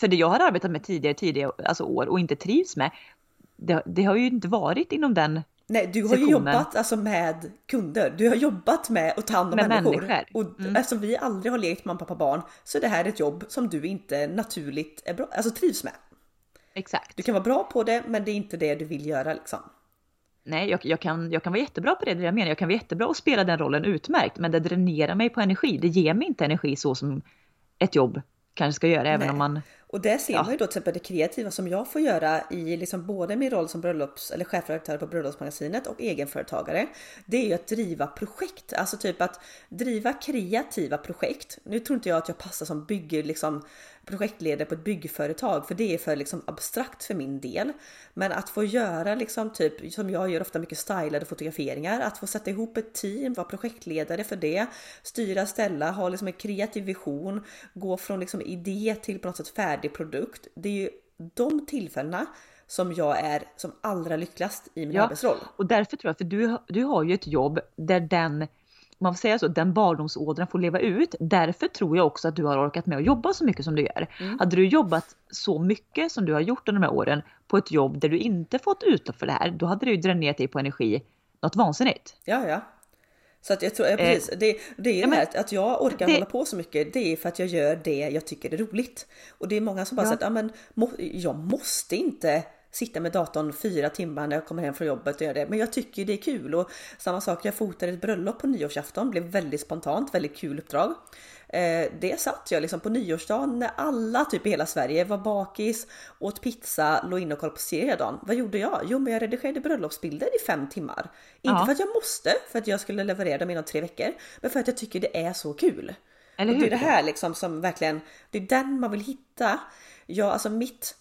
För det jag har arbetat med tidigare, tidigare alltså år och inte trivs med, det, det har ju inte varit inom den Nej, du har ju jobbat alltså med kunder. Du har jobbat med att ta hand om Med människor. människor. Och Mm. eftersom vi aldrig har lekt mamma, pappa, barn så är det här ett jobb som du inte naturligt är bra, alltså trivs med. Exakt. Du kan vara bra på det, men det är inte det du vill göra liksom. Nej, jag, jag, kan, jag kan vara jättebra på det, det jag menar. Jag kan vara jättebra och spela den rollen utmärkt, men det dränerar mig på energi. Det ger mig inte energi så som ett jobb kanske ska göra, även Nej. om man... Och där ser Ja. man ju då till exempel det kreativa som jag får göra i liksom både min roll som bröllops eller chefredaktör på bröllopsmagasinet och egenföretagare. Det är ju att driva projekt, alltså typ att driva kreativa projekt. Nu tror inte jag att jag passar som bygger liksom projektledare på ett byggföretag för det är för liksom abstrakt för min del. Men att få göra liksom typ som jag gör ofta mycket stylade fotograferingar, att få sätta ihop ett team, vara projektledare för det, styra, ställa, ha liksom en kreativ vision, gå från liksom idé till på något sätt färdig produkt. Det är ju de tillfällena som jag är som allra lyckligast i min Ja. arbetsroll. Och därför tror jag, för du, du har ju ett jobb där den, man får säga så, den barndomsådran får leva ut. Därför tror jag också att du har orkat med att jobba så mycket som du gör. Hade du jobbat så mycket som du har gjort under de här åren på ett jobb där du inte fått utlopp för det här, då hade ju dränerat dig på energi något vansinnigt. Ja, ja. Så att jag tror, ja, precis, det, det är ju ja, men- här att jag orkar det- hålla på så mycket. Det är för att jag gör det jag tycker är roligt. Och det är många som bara Ja. säger att ja, men må, jag måste inte sitta med datorn fyra timmar när jag kommer hem från jobbet och göra det. Men jag tycker det är kul och samma sak. Jag fotade ett bröllop på nyårsafton, blev väldigt spontant, väldigt kul uppdrag. Eh, det satt jag liksom på nyårsdagen när alla typ i hela Sverige var bakis, åt pizza, låg in och kollade på serie hela dagen. Vad gjorde jag? Jo, men jag redigerade bröllopsbilder i fem timmar. Inte Ja. för att jag måste, för att jag skulle leverera dem inom tre veckor, men för att jag tycker det är så kul. Eller Och hur? det är det här liksom som verkligen, det är den man vill hitta. Ja, alltså mitt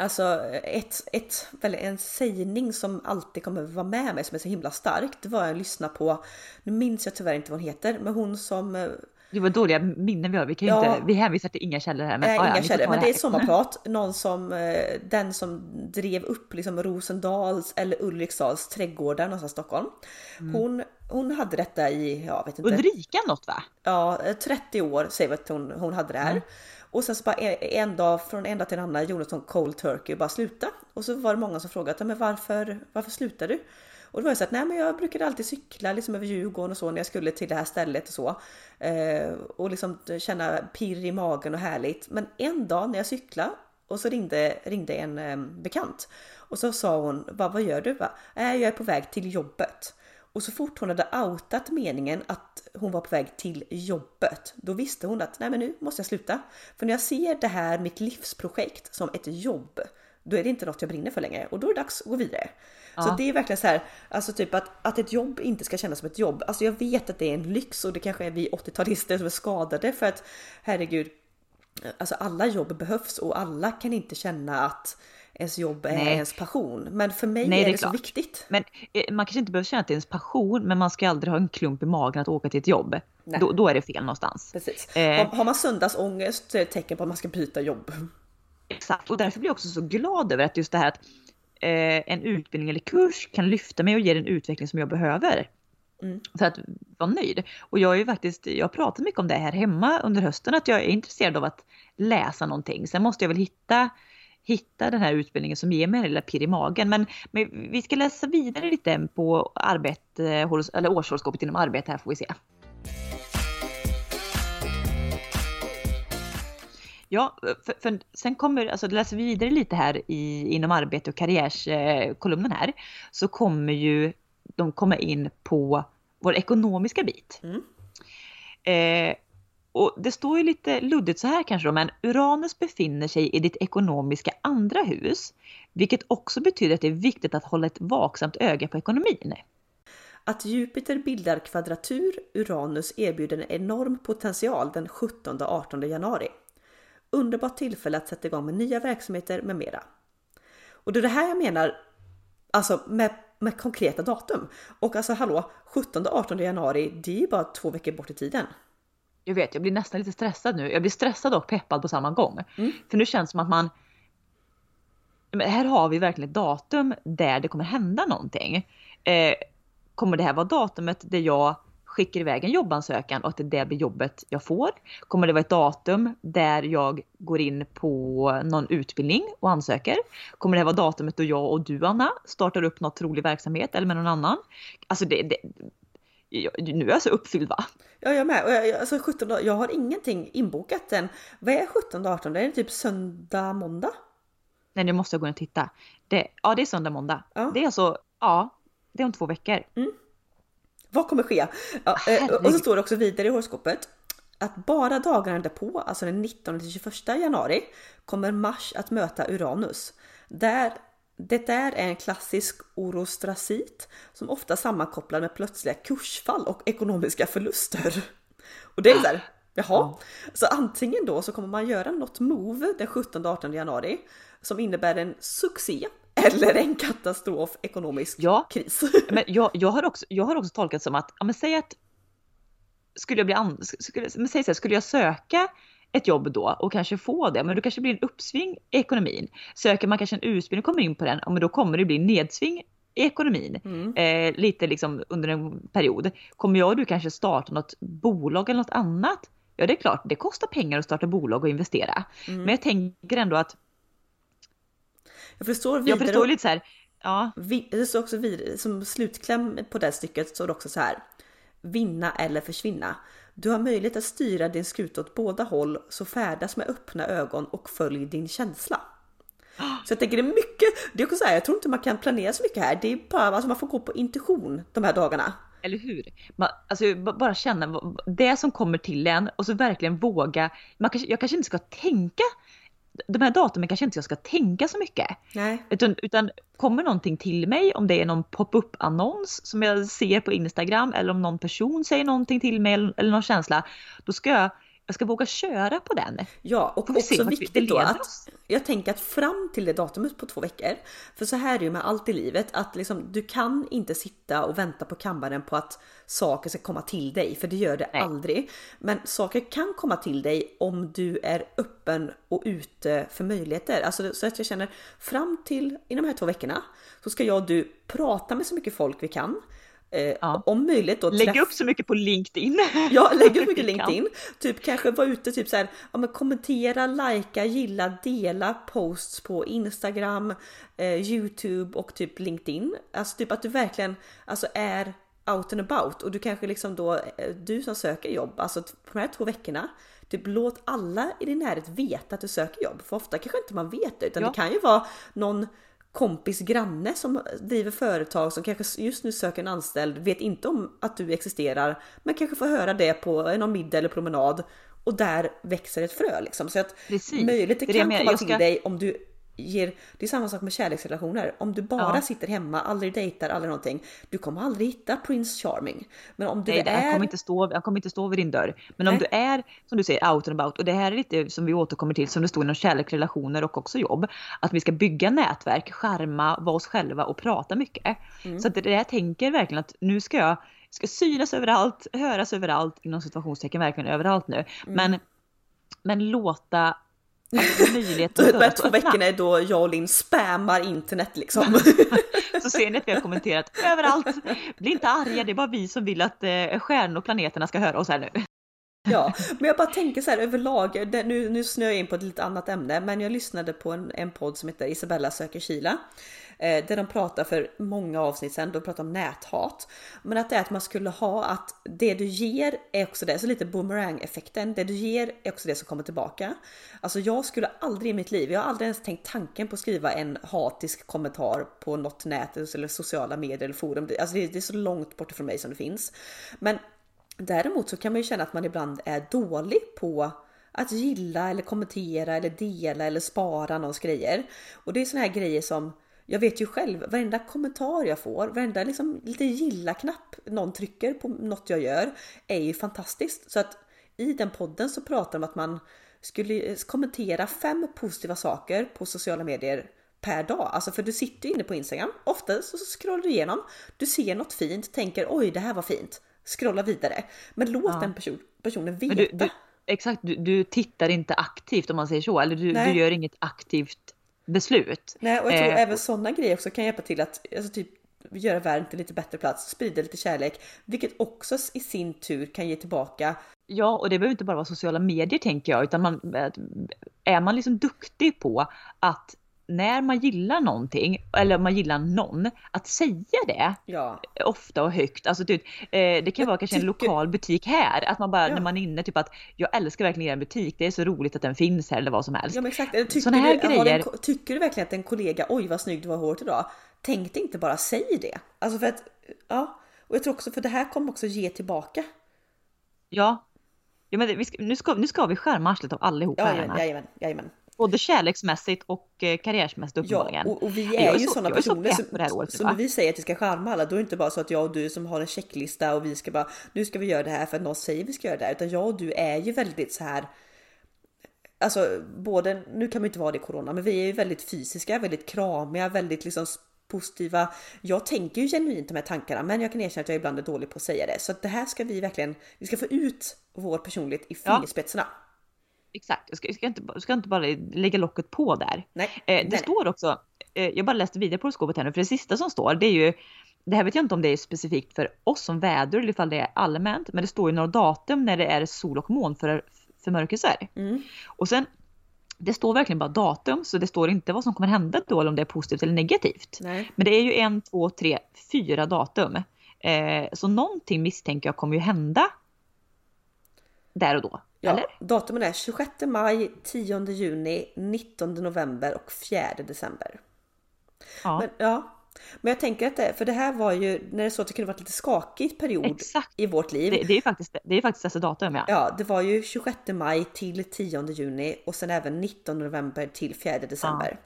Alltså ett, ett, en sägning som alltid kommer vara med mig som är så himla starkt. Det var jag lyssnade på, nu minns jag tyvärr inte vad hon heter, men hon som eh, Det var dåliga minnen vi har. Vi, kan Ja. inte, vi hänvisar till inga källor här. Men, Nej, ja, ja, inga får källor, men det är här. ett sommarprat. Någon som, eh, den som drev upp liksom Rosendals eller Ulriksdals trädgårdar någonstans i Stockholm. Mm. Hon, hon hade detta i, jag vet inte, Ulrika något va? ja, 30 år säger vi att hon, hon hade det här. Mm. Och sen så bara en, dag från en dag till en annan gjorde hon som cold turkey och bara sluta. Och så var det många som frågade men varför, varför slutar du? Och då var jag så att nej men jag brukade alltid cykla liksom över Djurgården och så när jag skulle till det här stället och så. Eh, och liksom känna pirr i magen och härligt. Men en dag när jag cyklade och så ringde, ringde en eh, bekant. Och så sa hon, vad, vad gör du? Va? "Nej, jag är på väg till jobbet. Och så fort hon hade outat meningen att hon var på väg till jobbet, då visste hon att nej men nu måste jag sluta. För när jag ser det här, mitt livsprojekt, som ett jobb, då är det inte något jag brinner för längre och då är det dags att gå vidare. Så Ja. det är verkligen så här, alltså typ att, att ett jobb inte ska kännas som ett jobb. Alltså jag vet att det är en lyx och det kanske är vi 80-talister som är skadade för att herregud, alltså alla jobb behövs och alla kan inte känna att ens jobb är Nej. ens passion. Men för mig Nej, är det det, så viktigt. Men eh, man kanske inte behöver känna att det är ens passion, men man ska aldrig ha en klump i magen att åka till ett jobb. Då, då är det fel någonstans. Precis. Eh. Har, har man söndagsångest så är det ett tecken på att man ska byta jobb. Exakt, och därför blir jag också så glad över att just det här att eh, en utbildning eller kurs kan lyfta mig och ge den utveckling som jag behöver. Mm. För att vara nöjd. Och jag är ju faktiskt, jag har pratat mycket om det här hemma under hösten, att jag är intresserad av att läsa någonting. Sen måste jag väl hitta, hitta den här utbildningen som ger mig en lilla pirr i magen. Men, men vi ska läsa vidare lite på arbete, horos- eller årshoroskopet inom arbete här får vi se. Ja, för, för sen kommer, alltså läser vi vidare lite här i, inom arbete och karriärskolumnen här, så kommer ju de komma in på vår ekonomiska bit. Mm. Eh, och det står ju lite luddigt så här kanske då, men Uranus befinner sig i ditt ekonomiska andra hus, vilket också betyder att det är viktigt att hålla ett vaksamt öga på ekonomin. Att Jupiter bildar kvadratur Uranus erbjuder en enorm potential den 17-18 januari. Underbart tillfälle att sätta igång med nya verksamheter med mera. Och det är det här jag menar, alltså med, med konkreta datum. Och alltså hallå, 17-18 januari, det är ju bara två veckor bort i tiden. Jag vet, jag blir nästan lite stressad nu. Jag blir stressad och peppad på samma gång. Mm. För nu känns det som att man... Här har vi verkligen ett datum där det kommer hända någonting. Eh, kommer det här vara datumet där jag skickar iväg en jobbansökan och att det där blir jobbet jag får? Kommer det vara ett datum där jag går in på någon utbildning och ansöker? Kommer det här vara datumet då jag och du Anna startar upp något rolig verksamhet eller med någon annan? Alltså det, det nu är jag så uppfylld va? Ja, jag med. Och jag, alltså 17, dag- jag har ingenting inbokat än. Vad är 17-18? Är det typ söndag, måndag? Nej, nu måste jag gå in och titta. Det, ja, det är söndag, måndag. Ja. Det är alltså, ja, det är om två veckor. Vad kommer ske? Ja, eh, och så står det också vidare i horoskopet att bara dagarna därpå, alltså den 19 till 21 januari, kommer Mars att möta Uranus. Där det är en klassisk orostrasit som ofta sammankopplad med plötsliga kursfall och ekonomiska förluster. Och det är så här, jaha. Så antingen då så kommer man göra något move den 17-18 januari som innebär en succé eller en katastrof ekonomisk Ja. kris. Men jag, jag, har också, jag har också tolkat som att, ja men säg att, skulle jag bli an, skulle, men säg så här, skulle jag söka ett jobb då och kanske få det, men då kanske det blir en uppsving i ekonomin. Söker man kanske en utbildning och kommer in på den, men då kommer det bli nedsving i ekonomin. Mm. Eh, lite liksom under en period. Kommer jag och du kanske starta något bolag eller något annat? Ja det är klart, det kostar pengar att starta bolag och investera. Mm. Men jag tänker ändå att, Jag förstår vidare. jag förstår lite så här, ja, det står också vidare, som slutkläm på det stycket står det också så här. Vinna eller försvinna. Du har möjlighet att styra din skuta åt båda håll så färdas med öppna ögon och följ din känsla. Så jag tänker det är mycket, det är också så här, jag tror inte man kan planera så mycket här. Det är bara, alltså man får gå på intuition de här dagarna. Eller hur? Man, alltså bara känna det som kommer till en och så verkligen våga. Man kanske, jag kanske inte ska tänka, de här datumen kanske inte jag ska tänka så mycket. Nej. Utan, utan kommer någonting till mig, om det är någon pop-up annons som jag ser på Instagram eller om någon person säger någonting till mig eller, eller någon känsla. Då ska jag, jag ska våga köra på den. Ja, och också viktigt då att oss. jag tänker att fram till det datumet på två veckor, för så här är det ju med allt i livet, att liksom, du kan inte sitta och vänta på kammaren på att saker ska komma till dig, för det gör det Nej. aldrig. Men saker kan komma till dig om du är öppen och ute för möjligheter. Alltså så att jag känner fram till i de här två veckorna så ska jag och du prata med så mycket folk vi kan. Eh, Ja. Om möjligt då Lägg upp så mycket på LinkedIn. Ja, lägg upp mycket. LinkedIn. Typ kanske vara ute typ så här, ja, men kommentera, likea, gilla, dela posts på Instagram, eh, Youtube och typ LinkedIn. Alltså typ att du verkligen alltså är out and about och du kanske liksom då, eh, du som söker jobb, alltså på de här två veckorna, typ låt alla i din närhet veta att du söker jobb. För ofta kanske inte man vet det, utan Ja. det kan ju vara någon kompis granne som driver företag som kanske just nu söker en anställd, vet inte om att du existerar, men kanske får höra det på någon middag eller promenad och där växer ett frö liksom. Så att Precis. möjligheter kan komma Jag till ska- dig om du ger, det är samma sak med kärleksrelationer. Om du bara Ja. sitter hemma, aldrig dejtar, aldrig någonting. Du kommer aldrig hitta Prince Charming. Men om du Nej, det- han, är... kommer inte stå, han kommer inte stå vid din dörr. Men om Nej. du är, som du säger, out and about. Och det här är lite som vi återkommer till, som det står inom kärlek, relationer och också jobb. Att vi ska bygga nätverk, skärma, vara oss själva och prata mycket. Mm. Så att det jag tänker verkligen att nu ska jag ska synas överallt, höras överallt, inom situationstecken verkligen överallt nu. Mm. Men, men låta De här två veckorna är då jag och Linn spammar internet liksom. Så ser ni att vi har kommenterat överallt. Bli inte arga, det är bara vi som vill att eh, stjärnorna och planeterna ska höra oss här nu. Ja, men jag bara tänker så här överlag, nu, nu snöar jag in på ett lite annat ämne, men jag lyssnade på en, en podd som heter Isabella söker Kila. Eh, där de pratar för många avsnitt sedan, de pratar om näthat. Men att det är att man skulle ha att det du ger är också det, så lite boomerang-effekten. Det du ger är också det som kommer tillbaka. Alltså jag skulle aldrig i mitt liv, jag har aldrig ens tänkt tanken på att skriva en hatisk kommentar på något nät eller sociala medier eller forum. Det- Alltså det, det är så långt bort från mig som det finns. Men Däremot så kan man ju känna att man ibland är dålig på att gilla eller kommentera eller dela eller spara någons grejer. Och det är såna här grejer som jag vet ju själv, varenda kommentar jag får, varenda liksom lite gilla-knapp någon trycker på något jag gör är ju fantastiskt. Så att i den podden så pratar de om att man skulle kommentera fem positiva saker på sociala medier per dag. Alltså för du sitter ju inne på Instagram, ofta så scrollar du igenom, du ser något fint, tänker oj det här var fint, scrolla vidare. Men låt Ja. den person, personen veta. Du, du, exakt, du, du tittar inte aktivt om man säger så, eller du, du gör inget aktivt beslut. Nej, och jag tror Eh, även sådana grejer också kan hjälpa till att alltså typ, göra världen till lite bättre plats, sprida lite kärlek, vilket också i sin tur kan ge tillbaka. Ja, och det behöver inte bara vara sociala medier tänker jag, utan man, att- är man liksom duktig på att när man gillar någonting, eller man gillar någon, att säga det Ja, ofta och högt. Alltså typ, det kan vara kanske en lokal butik här, att man bara Ja. när man är inne typ att jag älskar verkligen er butik, det är så roligt att den finns här eller vad som helst. ja men exakt. Tycker, Såna här du, har grejer- en, tycker du verkligen att en kollega, oj vad snygg du var i håret idag. Tänk dig inte bara säg det. Alltså för att, ja. Och jag tror också för det här kommer också ge tillbaka. Ja. Ja, men ska, nu, ska, nu ska vi skärma arslet av allihopa Ja, jajamän, jajamän, jajamän. Både kärleksmässigt och eh, karriärsmässigt Ja, uppenbarligen. och, och vi är är ju så- sådana så personer som, det här året, så när vi säger att vi ska charma alla, då är det inte bara så att jag och du som har en checklista och vi ska bara, nu ska vi göra det här för att någon säger vi ska göra det här, utan jag och du är ju väldigt så här. Alltså både, nu kan man inte vara det i corona, men vi är ju väldigt fysiska, väldigt kramiga, väldigt liksom positiva. Jag tänker ju genuint de här tankarna, men jag kan erkänna att jag ibland är dålig på att säga det. Så det här ska vi verkligen, vi ska få ut vår personlighet i Ja. Exakt, jag ska, jag, ska inte, jag ska inte bara lägga locket på där. Nej, Eh, det nej. står också, eh, jag bara läste vidare på horoskopet här nu, för det sista som står det är ju, det här vet jag inte om det är specifikt för oss som väder eller ifall det är allmänt, men det står ju några datum när det är sol och mån för. Mm. Och sen, det står verkligen bara datum, så det står inte vad som kommer hända då eller om det är positivt eller negativt. nej. Men det är ju en, två, tre, fyra datum. Eh, så någonting misstänker jag kommer ju hända där och då. Ja, Eller? datumen är 26 maj, 10 juni, 19 november och 4 december. Ja, Men, ja. Men jag tänker att det, för det här var ju när det så att det kunde varit lite skakigt period exakt. i vårt liv. Det, det är ju faktiskt, det är faktiskt dessa datum ja. Ja, det var ju 26 maj till 10 juni och sen även 19 november till 4 december.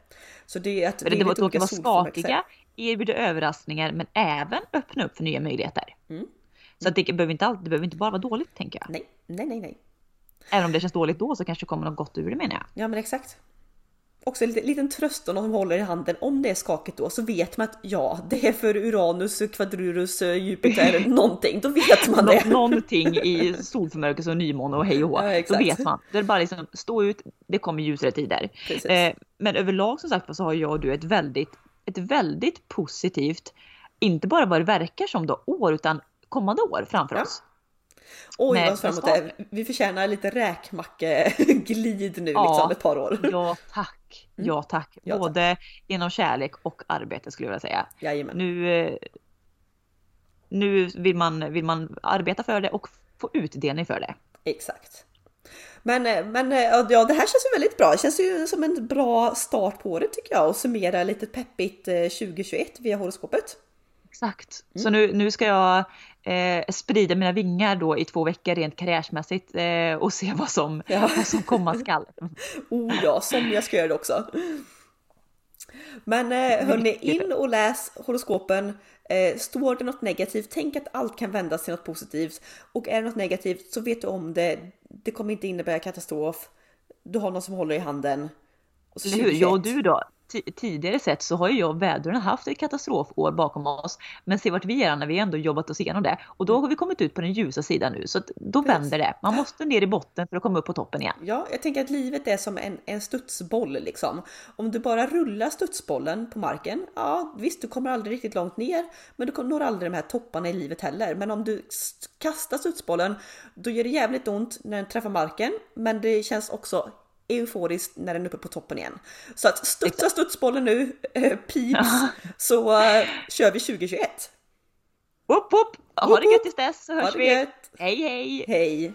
Så det är att För det, är det var vara solförmörkelser. skakiga, erbjuda överraskningar men även öppna upp för nya möjligheter. Mm. Så att det, behöver inte alltid, det behöver inte bara vara dåligt tänker jag. Nej, nej, nej, nej. Även om det känns dåligt då så kanske det kommer något gott ur det menar jag. Ja, men exakt. Också en liten, liten tröst om någon håller i handen. Om det är skakigt då så vet man att ja, det är för Uranus, Quadrurus, Jupiter, någonting. Då vet man Nå- det. någonting i solförmörkelse och nymåne och hej och hå. Ja, Då vet man. Det är bara liksom stå ut, det kommer ljusare tider. Eh, men överlag som sagt så har jag och du ett väldigt, ett väldigt positivt, inte bara vad det verkar som då år utan kommande år framför Ja. oss. Oj vad fram emot vad det. Vi förtjänar lite räkmackeglid nu Ja. liksom ett par år. Ja tack, ja tack. Ja, tack. Både inom kärlek och arbete skulle jag vilja säga. Jajamän. Nu, eh, nu vill, man, vill man arbeta för det och få utdelning för det. Exakt. Men, eh, men eh, ja, det här känns ju väldigt bra. Det känns ju som en bra start på året tycker jag och summera lite peppigt eh, 2021 via horoskopet. Exakt. Så nu, nu ska jag eh, sprida mina vingar då i två veckor rent karriärsmässigt eh, och se vad som, Ja. vad som komma skall. Oh ja, som jag ska göra det också. Men eh, hörni, in och läs horoskopen. Eh, står det något negativt, tänk att allt kan vändas till något positivt. Och är det något negativt så vet du om det. Det kommer inte innebära katastrof. Du har någon som håller i handen. Och så Eller hur? Jag och du då? Tidigare sett så har ju jag och vädren haft ett katastrofår bakom oss. Men se vart vi är när vi ändå jobbat oss igenom det. Och då har vi kommit ut på den ljusa sidan nu. Så då vänder det. Man måste ner i botten för att komma upp på toppen igen. Ja, jag tänker att livet är som en, en studsboll liksom. Om du bara rullar studsbollen på marken. Ja, visst, du kommer aldrig riktigt långt ner. Men du når aldrig de här topparna i livet heller. Men om du kastar studsbollen, då gör det jävligt ont när den träffar marken. Men det känns också euforiskt när den är uppe på toppen igen. Så att studsa studsbollen nu, äh, peeps, så äh, kör vi 2021. Woop woop! Ha det gött tills dess så hörs vi! Hej hej! Hej!